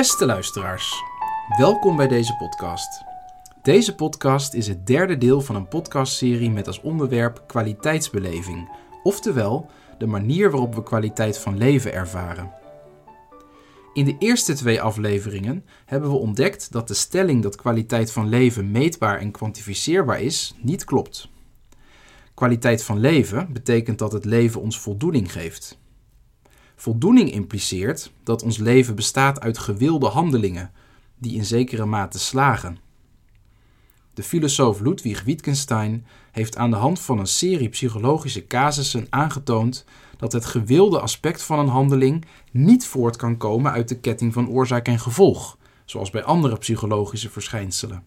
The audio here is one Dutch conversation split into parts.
Beste luisteraars, welkom bij deze podcast. Deze podcast is het derde deel van een podcastserie met als onderwerp kwaliteitsbeleving, oftewel de manier waarop we kwaliteit van leven ervaren. In de eerste twee afleveringen hebben we ontdekt dat de stelling dat kwaliteit van leven meetbaar en kwantificeerbaar is, niet klopt. Kwaliteit van leven betekent dat het leven ons voldoening geeft. Voldoening impliceert dat ons leven bestaat uit gewilde handelingen die in zekere mate slagen. De filosoof Ludwig Wittgenstein heeft aan de hand van een serie psychologische casussen aangetoond dat het gewilde aspect van een handeling niet voort kan komen uit de ketting van oorzaak en gevolg, zoals bij andere psychologische verschijnselen.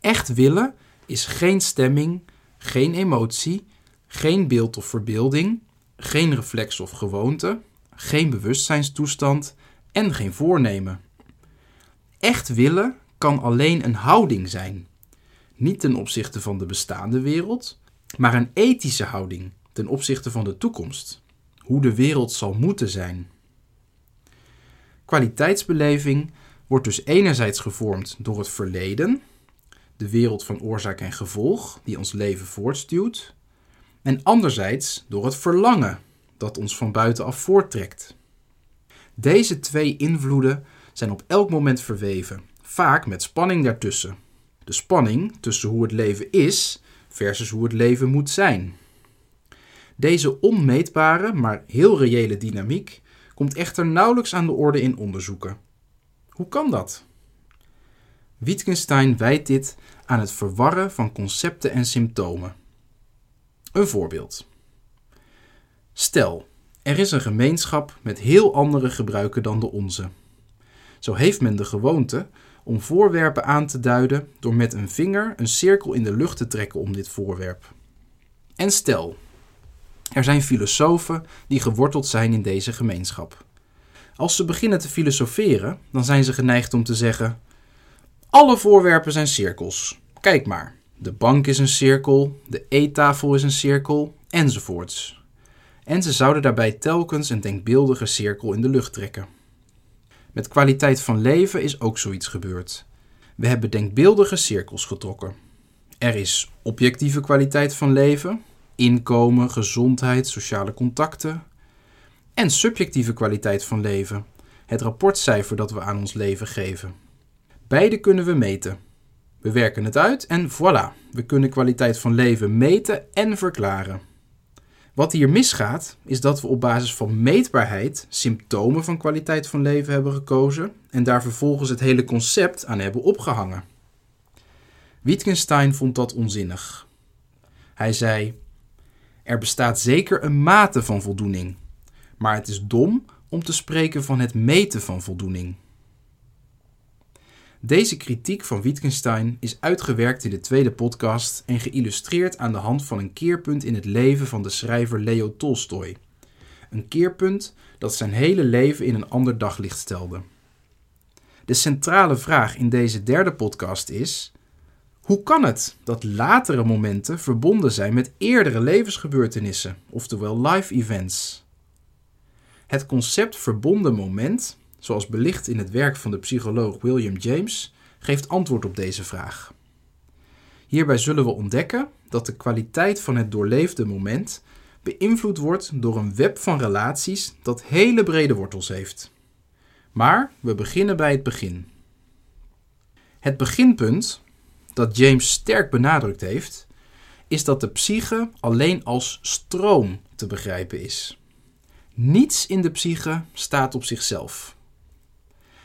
Echt willen is geen stemming, geen emotie, geen beeld of verbeelding, geen reflex of gewoonte, geen bewustzijnstoestand en geen voornemen. Echt willen kan alleen een houding zijn. Niet ten opzichte van de bestaande wereld, maar een ethische houding ten opzichte van de toekomst. Hoe de wereld zal moeten zijn. Kwaliteitsbeleving wordt dus enerzijds gevormd door het verleden, de wereld van oorzaak en gevolg die ons leven voortstuwt, en anderzijds door het verlangen dat ons van buitenaf voorttrekt. Deze twee invloeden zijn op elk moment verweven, vaak met spanning daartussen. De spanning tussen hoe het leven is versus hoe het leven moet zijn. Deze onmeetbare, maar heel reële dynamiek komt echter nauwelijks aan de orde in onderzoeken. Hoe kan dat? Wittgenstein wijt dit aan het verwarren van concepten en symptomen. Een voorbeeld. Stel, er is een gemeenschap met heel andere gebruiken dan de onze. Zo heeft men de gewoonte om voorwerpen aan te duiden door met een vinger een cirkel in de lucht te trekken om dit voorwerp. En stel, er zijn filosofen die geworteld zijn in deze gemeenschap. Als ze beginnen te filosoferen, dan zijn ze geneigd om te zeggen: Alle voorwerpen zijn cirkels. Kijk maar, de bank is een cirkel, de eettafel is een cirkel, enzovoorts en ze zouden daarbij telkens een denkbeeldige cirkel in de lucht trekken. Met kwaliteit van leven is ook zoiets gebeurd. We hebben denkbeeldige cirkels getrokken. Er is objectieve kwaliteit van leven, inkomen, gezondheid, sociale contacten. En subjectieve kwaliteit van leven, het rapportcijfer dat we aan ons leven geven. Beide kunnen we meten. We werken het uit en voilà, we kunnen kwaliteit van leven meten en verklaren. Wat hier misgaat, is dat we op basis van meetbaarheid symptomen van kwaliteit van leven hebben gekozen en daar vervolgens het hele concept aan hebben opgehangen. Wittgenstein vond dat onzinnig. Hij zei: Er bestaat zeker een mate van voldoening, maar het is dom om te spreken van het meten van voldoening. Deze kritiek van Wittgenstein is uitgewerkt in de tweede podcast en geïllustreerd aan de hand van een keerpunt in het leven van de schrijver Leo Tolstoy. Een keerpunt dat zijn hele leven in een ander daglicht stelde. De centrale vraag in deze derde podcast is: hoe kan het dat latere momenten verbonden zijn met eerdere levensgebeurtenissen, oftewel life events? Het concept verbonden moment zoals belicht in het werk van de psycholoog William James, geeft antwoord op deze vraag. Hierbij zullen we ontdekken dat de kwaliteit van het doorleefde moment beïnvloed wordt door een web van relaties dat hele brede wortels heeft. Maar we beginnen bij het begin. Het beginpunt, dat James sterk benadrukt heeft, is dat de psyche alleen als stroom te begrijpen is. Niets in de psyche staat op zichzelf.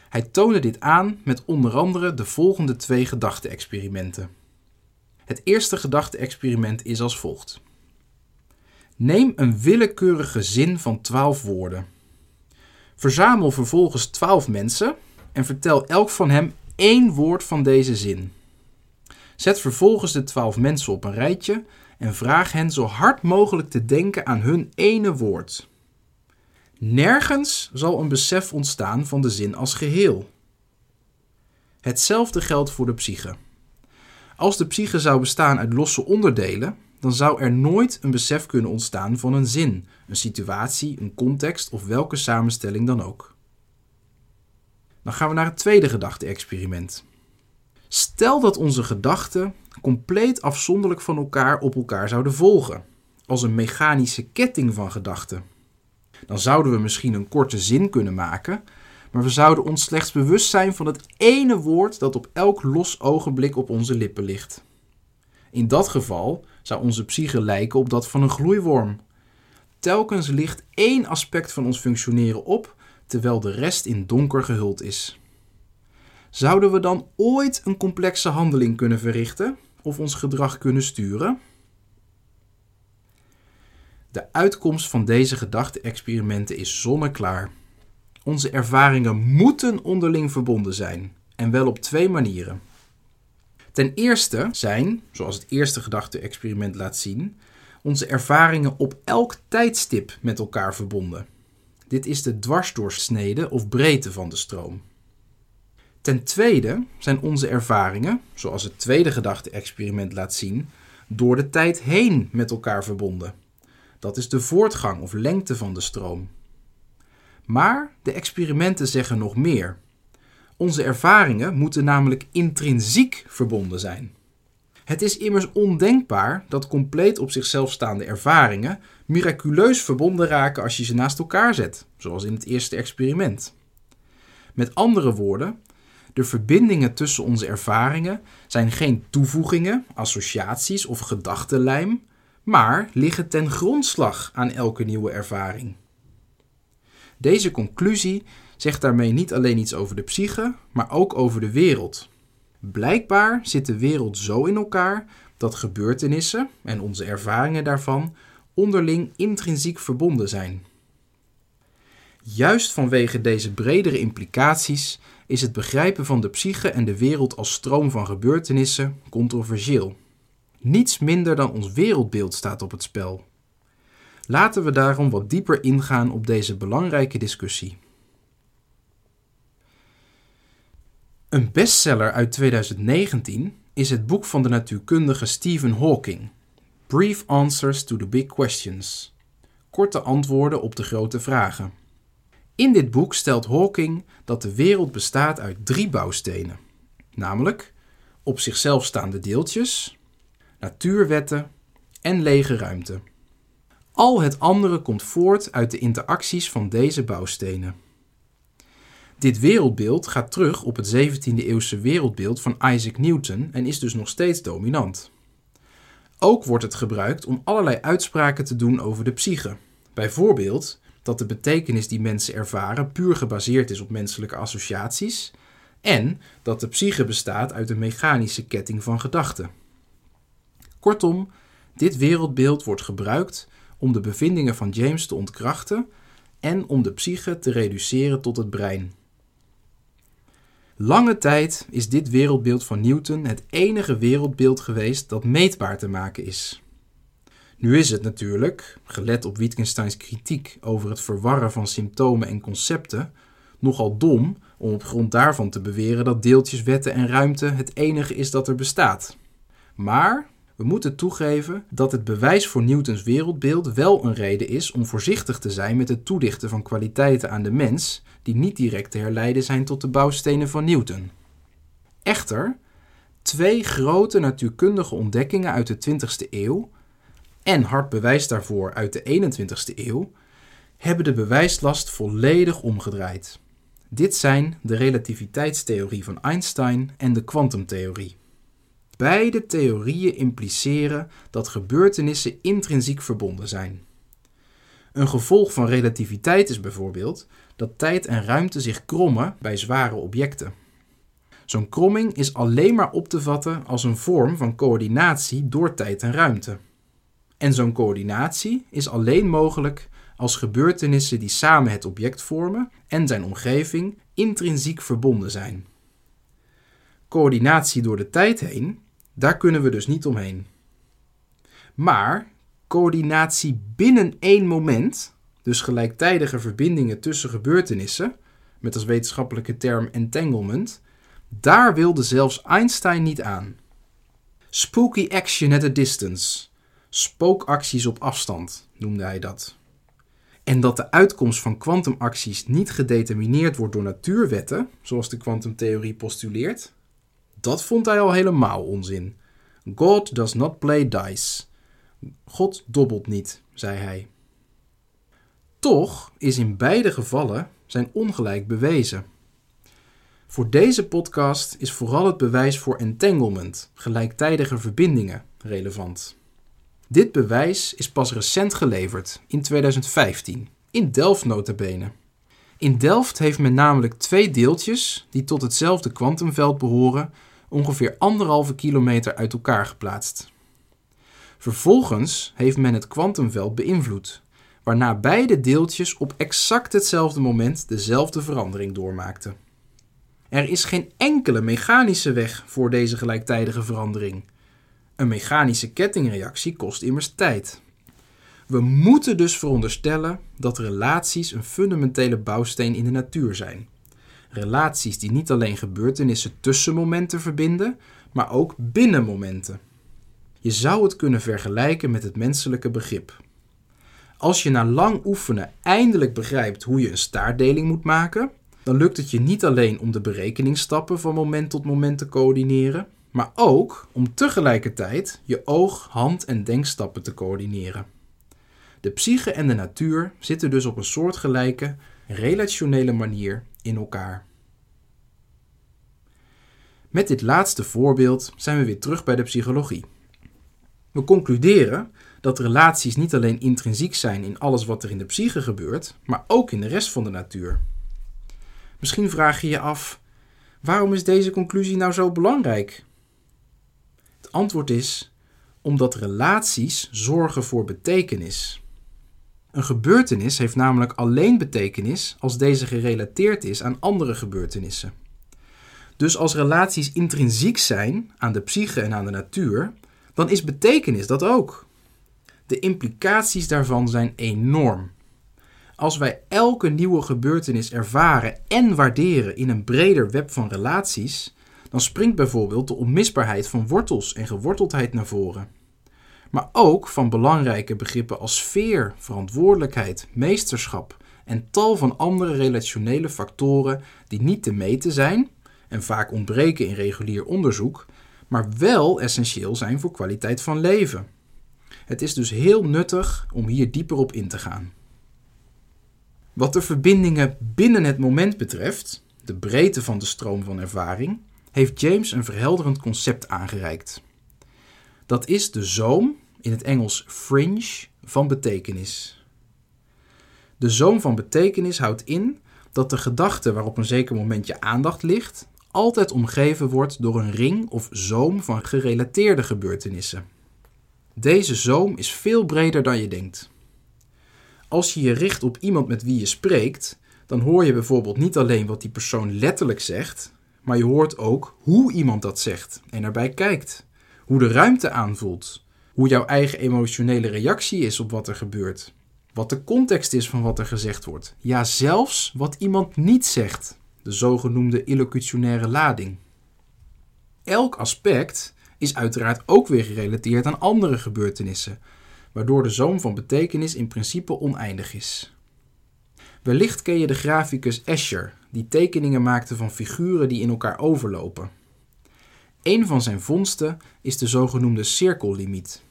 Hij toonde dit aan met onder andere de volgende twee gedachte-experimenten. Het eerste gedachte-experiment is als volgt. Neem een willekeurige zin van 12 woorden. Verzamel vervolgens 12 mensen en vertel elk van hem één woord van deze zin. Zet vervolgens de 12 mensen op een rijtje en vraag hen zo hard mogelijk te denken aan hun ene woord. Nergens zal een besef ontstaan van de zin als geheel. Hetzelfde geldt voor de psyche. Als de psyche zou bestaan uit losse onderdelen, dan zou er nooit een besef kunnen ontstaan van een zin, een situatie, een context of welke samenstelling dan ook. Dan gaan we naar het tweede gedachte-experiment. Stel dat onze gedachten compleet afzonderlijk van elkaar op elkaar zouden volgen, als een mechanische ketting van gedachten. Dan zouden we misschien een korte zin kunnen maken, maar we zouden ons slechts bewust zijn van het ene woord dat op elk los ogenblik op onze lippen ligt. In dat geval zou onze psyche lijken op dat van een gloeiworm. Telkens ligt één aspect van ons functioneren op, terwijl de rest in donker gehuld is. Zouden we dan ooit een complexe handeling kunnen verrichten of ons gedrag kunnen sturen? De uitkomst van deze gedachte-experimenten is zonneklaar. Onze ervaringen moeten onderling verbonden zijn, en wel op twee manieren. Ten eerste zijn, zoals het eerste gedachte-experiment laat zien, onze ervaringen op elk tijdstip met elkaar verbonden. Dit is de dwarsdoorsnede of breedte van de stroom. Ten tweede zijn onze ervaringen, zoals het tweede gedachte-experiment laat zien, door de tijd heen met elkaar verbonden. Dat is de voortgang of lengte van de stroom. Maar de experimenten zeggen nog meer. Onze ervaringen moeten namelijk intrinsiek verbonden zijn. Het is immers ondenkbaar dat compleet op zichzelf staande ervaringen miraculeus verbonden raken als je ze naast elkaar zet, zoals in het eerste experiment. Met andere woorden, de verbindingen tussen onze ervaringen zijn geen toevoegingen, associaties of gedachtenlijm, maar liggen ten grondslag aan elke nieuwe ervaring. Deze conclusie zegt daarmee niet alleen iets over de psyche, maar ook over de wereld. Blijkbaar zit de wereld zo in elkaar dat gebeurtenissen en onze ervaringen daarvan onderling intrinsiek verbonden zijn. Juist vanwege deze bredere implicaties is het begrijpen van de psyche en de wereld als stroom van gebeurtenissen controversieel. Niets minder dan ons wereldbeeld staat op het spel. Laten we daarom wat dieper ingaan op deze belangrijke discussie. Een bestseller uit 2019 is het boek van de natuurkundige Stephen Hawking, Brief Answers to the Big Questions. Korte antwoorden op de grote vragen. In dit boek stelt Hawking dat de wereld bestaat uit drie bouwstenen, namelijk op zichzelf staande deeltjes, natuurwetten en lege ruimte. Al het andere komt voort uit de interacties van deze bouwstenen. Dit wereldbeeld gaat terug op het 17e-eeuwse wereldbeeld van Isaac Newton en is dus nog steeds dominant. Ook wordt het gebruikt om allerlei uitspraken te doen over de psyche. Bijvoorbeeld dat de betekenis die mensen ervaren puur gebaseerd is op menselijke associaties en dat de psyche bestaat uit een mechanische ketting van gedachten. Kortom, dit wereldbeeld wordt gebruikt om de bevindingen van James te ontkrachten en om de psyche te reduceren tot het brein. Lange tijd is dit wereldbeeld van Newton het enige wereldbeeld geweest dat meetbaar te maken is. Nu is het natuurlijk, gelet op Wittgensteins kritiek over het verwarren van symptomen en concepten, nogal dom om op grond daarvan te beweren dat deeltjes, wetten en ruimte het enige is dat er bestaat. Maar we moeten toegeven dat het bewijs voor Newtons wereldbeeld wel een reden is om voorzichtig te zijn met het toedichten van kwaliteiten aan de mens die niet direct te herleiden zijn tot de bouwstenen van Newton. Echter, twee grote natuurkundige ontdekkingen uit de 20e eeuw en hard bewijs daarvoor uit de 21e eeuw hebben de bewijslast volledig omgedraaid. Dit zijn de relativiteitstheorie van Einstein en de kwantumtheorie. Beide theorieën impliceren dat gebeurtenissen intrinsiek verbonden zijn. Een gevolg van relativiteit is bijvoorbeeld dat tijd en ruimte zich krommen bij zware objecten. Zo'n kromming is alleen maar op te vatten als een vorm van coördinatie door tijd en ruimte. En zo'n coördinatie is alleen mogelijk als gebeurtenissen die samen het object vormen en zijn omgeving intrinsiek verbonden zijn. Coördinatie door de tijd heen daar kunnen we dus niet omheen. Maar coördinatie binnen één moment, dus gelijktijdige verbindingen tussen gebeurtenissen, met als wetenschappelijke term entanglement, daar wilde zelfs Einstein niet aan. Spooky action at a distance, spookacties op afstand, noemde hij dat. En dat de uitkomst van kwantumacties niet gedetermineerd wordt door natuurwetten, zoals de kwantumtheorie postuleert, dat vond hij al helemaal onzin. God does not play dice. God dobbelt niet, zei hij. Toch is in beide gevallen zijn ongelijk bewezen. Voor deze podcast is vooral het bewijs voor entanglement, gelijktijdige verbindingen, relevant. Dit bewijs is pas recent geleverd, in 2015, in Delft notabene. In Delft heeft men namelijk twee deeltjes, die tot hetzelfde kwantumveld behoren, ongeveer anderhalve kilometer uit elkaar geplaatst. Vervolgens heeft men het kwantumveld beïnvloed, waarna beide deeltjes op exact hetzelfde moment dezelfde verandering doormaakten. Er is geen enkele mechanische weg voor deze gelijktijdige verandering. Een mechanische kettingreactie kost immers tijd. We moeten dus veronderstellen dat relaties een fundamentele bouwsteen in de natuur zijn. Relaties die niet alleen gebeurtenissen tussen momenten verbinden, maar ook binnen momenten. Je zou het kunnen vergelijken met het menselijke begrip. Als je na lang oefenen eindelijk begrijpt hoe je een staartdeling moet maken, dan lukt het je niet alleen om de berekeningsstappen van moment tot moment te coördineren, maar ook om tegelijkertijd je oog, hand en denkstappen te coördineren. De psyche en de natuur zitten dus op een soortgelijke, relationele manier in elkaar. Met dit laatste voorbeeld zijn we weer terug bij de psychologie. We concluderen dat relaties niet alleen intrinsiek zijn in alles wat er in de psyche gebeurt, maar ook in de rest van de natuur. Misschien vraag je je af: waarom is deze conclusie nou zo belangrijk? Het antwoord is omdat relaties zorgen voor betekenis. Een gebeurtenis heeft namelijk alleen betekenis als deze gerelateerd is aan andere gebeurtenissen. Dus als relaties intrinsiek zijn aan de psyche en aan de natuur, dan is betekenis dat ook. De implicaties daarvan zijn enorm. Als wij elke nieuwe gebeurtenis ervaren en waarderen in een breder web van relaties, dan springt bijvoorbeeld de onmisbaarheid van wortels en geworteldheid naar voren. Maar ook van belangrijke begrippen als sfeer, verantwoordelijkheid, meesterschap en tal van andere relationele factoren die niet te meten zijn en vaak ontbreken in regulier onderzoek, maar wel essentieel zijn voor kwaliteit van leven. Het is dus heel nuttig om hier dieper op in te gaan. Wat de verbindingen binnen het moment betreft, de breedte van de stroom van ervaring, heeft James een verhelderend concept aangereikt. Dat is de zoom, in het Engels fringe, van betekenis. De zoom van betekenis houdt in dat de gedachte waarop een zeker moment je aandacht ligt, altijd omgeven wordt door een ring of zoom van gerelateerde gebeurtenissen. Deze zoom is veel breder dan je denkt. Als je je richt op iemand met wie je spreekt, dan hoor je bijvoorbeeld niet alleen wat die persoon letterlijk zegt, maar je hoort ook hoe iemand dat zegt en erbij kijkt. Hoe de ruimte aanvoelt, hoe jouw eigen emotionele reactie is op wat er gebeurt, wat de context is van wat er gezegd wordt, ja zelfs wat iemand niet zegt, de zogenoemde illocutionaire lading. Elk aspect is uiteraard ook weer gerelateerd aan andere gebeurtenissen, waardoor de zoom van betekenis in principe oneindig is. Wellicht ken je de graficus Escher, die tekeningen maakte van figuren die in elkaar overlopen. Een van zijn vondsten is de zogenoemde cirkellimiet.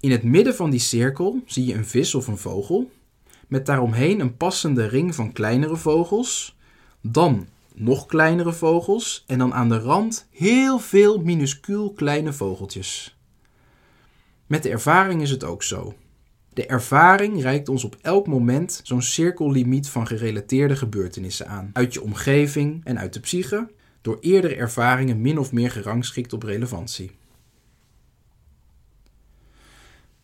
In het midden van die cirkel zie je een vis of een vogel, met daaromheen een passende ring van kleinere vogels, dan nog kleinere vogels en dan aan de rand heel veel minuscuul kleine vogeltjes. Met de ervaring is het ook zo. De ervaring reikt ons op elk moment zo'n cirkellimiet van gerelateerde gebeurtenissen aan, uit je omgeving en uit de psyche, door eerdere ervaringen min of meer gerangschikt op relevantie.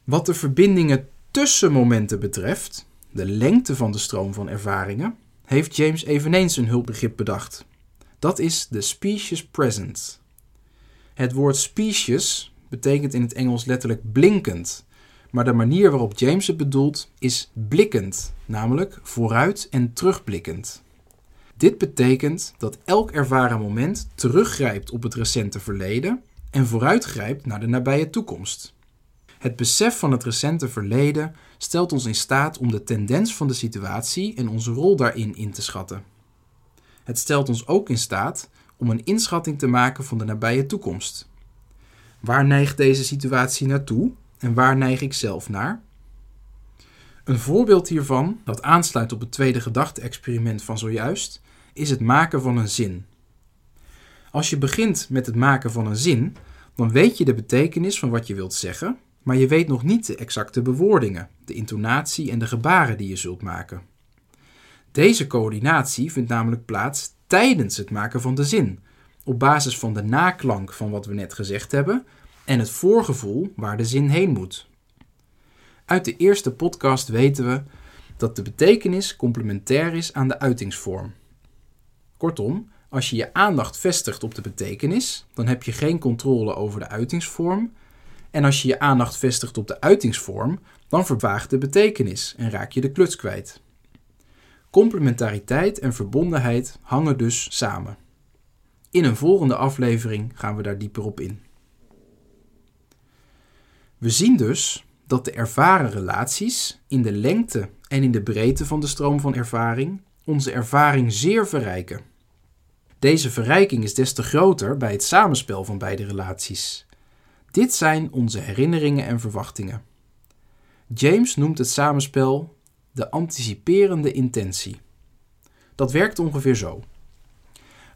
Wat de verbindingen tussen momenten betreft, de lengte van de stroom van ervaringen, heeft James eveneens een hulpbegrip bedacht. Dat is de species presence. Het woord species betekent in het Engels letterlijk blinkend, maar de manier waarop James het bedoelt is blikkend, namelijk vooruit en terugblikkend. Dit betekent dat elk ervaren moment teruggrijpt op het recente verleden en vooruitgrijpt naar de nabije toekomst. Het besef van het recente verleden stelt ons in staat om de tendens van de situatie en onze rol daarin in te schatten. Het stelt ons ook in staat om een inschatting te maken van de nabije toekomst. Waar neigt deze situatie naartoe en waar neig ik zelf naar? Een voorbeeld hiervan, dat aansluit op het tweede gedachte-experiment van zojuist, is het maken van een zin. Als je begint met het maken van een zin, dan weet je de betekenis van wat je wilt zeggen, maar je weet nog niet de exacte bewoordingen, de intonatie en de gebaren die je zult maken. Deze coördinatie vindt namelijk plaats tijdens het maken van de zin, op basis van de naklank van wat we net gezegd hebben en het voorgevoel waar de zin heen moet. Uit de eerste podcast weten we dat de betekenis complementair is aan de uitingsvorm. Kortom, als je je aandacht vestigt op de betekenis, dan heb je geen controle over de uitingsvorm. En als je je aandacht vestigt op de uitingsvorm, dan vervaagt de betekenis en raak je de kluts kwijt. Complementariteit en verbondenheid hangen dus samen. In een volgende aflevering gaan we daar dieper op in. We zien dus dat de ervaren relaties in de lengte en in de breedte van de stroom van ervaring onze ervaring zeer verrijken. Deze verrijking is des te groter bij het samenspel van beide relaties. Dit zijn onze herinneringen en verwachtingen. James noemt het samenspel de anticiperende intentie. Dat werkt ongeveer zo.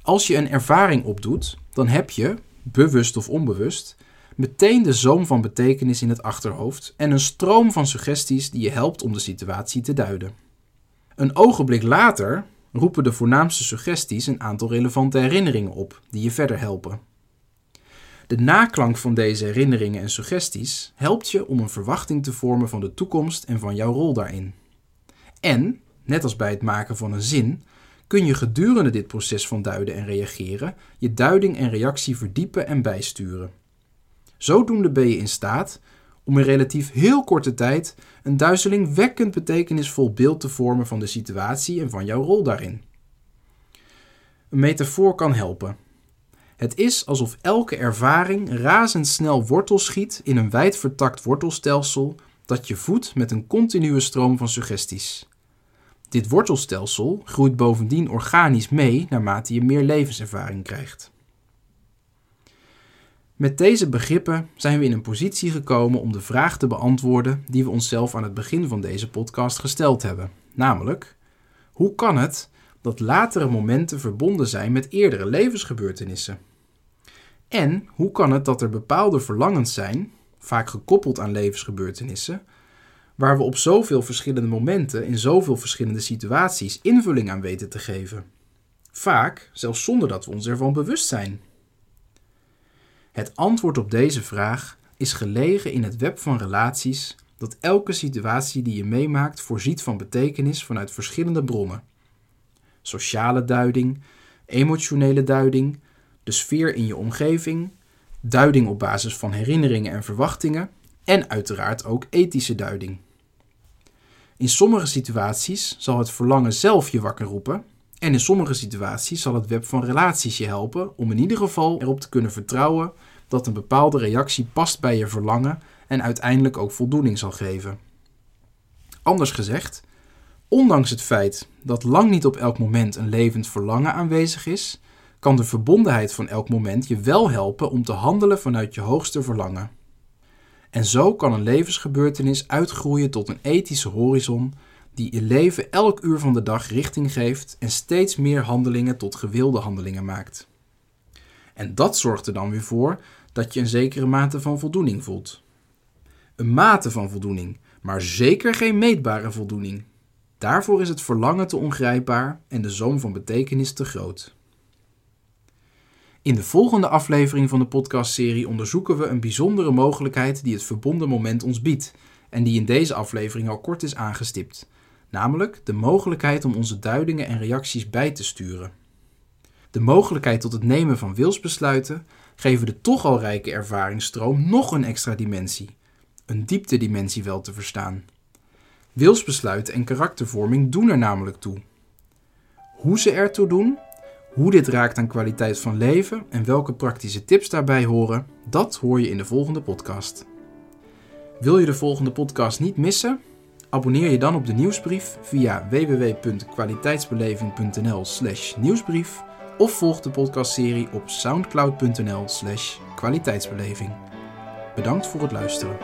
Als je een ervaring opdoet, dan heb je, bewust of onbewust, meteen de zoom van betekenis in het achterhoofd en een stroom van suggesties die je helpt om de situatie te duiden. Een ogenblik later roepen de voornaamste suggesties een aantal relevante herinneringen op die je verder helpen. De naklank van deze herinneringen en suggesties helpt je om een verwachting te vormen van de toekomst en van jouw rol daarin. En, net als bij het maken van een zin, kun je gedurende dit proces van duiden en reageren je duiding en reactie verdiepen en bijsturen. Zodoende ben je in staat om in relatief heel korte tijd een duizelingwekkend betekenisvol beeld te vormen van de situatie en van jouw rol daarin. Een metafoor kan helpen. Het is alsof elke ervaring razendsnel wortel schiet in een wijd vertakt wortelstelsel dat je voedt met een continue stroom van suggesties. Dit wortelstelsel groeit bovendien organisch mee naarmate je meer levenservaring krijgt. Met deze begrippen zijn we in een positie gekomen om de vraag te beantwoorden die we onszelf aan het begin van deze podcast gesteld hebben. Namelijk, hoe kan het dat latere momenten verbonden zijn met eerdere levensgebeurtenissen? En hoe kan het dat er bepaalde verlangens zijn, vaak gekoppeld aan levensgebeurtenissen, waar we op zoveel verschillende momenten in zoveel verschillende situaties invulling aan weten te geven? Vaak zelfs zonder dat we ons ervan bewust zijn. Het antwoord op deze vraag is gelegen in het web van relaties dat elke situatie die je meemaakt voorziet van betekenis vanuit verschillende bronnen. Sociale duiding, emotionele duiding, de sfeer in je omgeving, duiding op basis van herinneringen en verwachtingen en uiteraard ook ethische duiding. In sommige situaties zal het verlangen zelf je wakker roepen en in sommige situaties zal het web van relaties je helpen om in ieder geval erop te kunnen vertrouwen dat een bepaalde reactie past bij je verlangen en uiteindelijk ook voldoening zal geven. Anders gezegd, ondanks het feit dat lang niet op elk moment een levend verlangen aanwezig is, kan de verbondenheid van elk moment je wel helpen om te handelen vanuit je hoogste verlangen. En zo kan een levensgebeurtenis uitgroeien tot een ethische horizon die je leven elk uur van de dag richting geeft en steeds meer handelingen tot gewilde handelingen maakt. En dat zorgt er dan weer voor dat je een zekere mate van voldoening voelt. Een mate van voldoening, maar zeker geen meetbare voldoening. Daarvoor is het verlangen te ongrijpbaar en de zoom van betekenis te groot. In de volgende aflevering van de podcastserie onderzoeken we een bijzondere mogelijkheid die het verbonden moment ons biedt en die in deze aflevering al kort is aangestipt, namelijk de mogelijkheid om onze duidingen en reacties bij te sturen. De mogelijkheid tot het nemen van wilsbesluiten geven de toch al rijke ervaringsstroom nog een extra dimensie, een dieptedimensie wel te verstaan. Wilsbesluiten en karaktervorming doen er namelijk toe. Hoe ze ertoe doen, hoe dit raakt aan kwaliteit van leven en welke praktische tips daarbij horen, dat hoor je in de volgende podcast. Wil je de volgende podcast niet missen? Abonneer je dan op de nieuwsbrief via www.kwaliteitsbeleving.nl/slash nieuwsbrief of volg de podcastserie op soundcloud.nl/slash kwaliteitsbeleving. Bedankt voor het luisteren.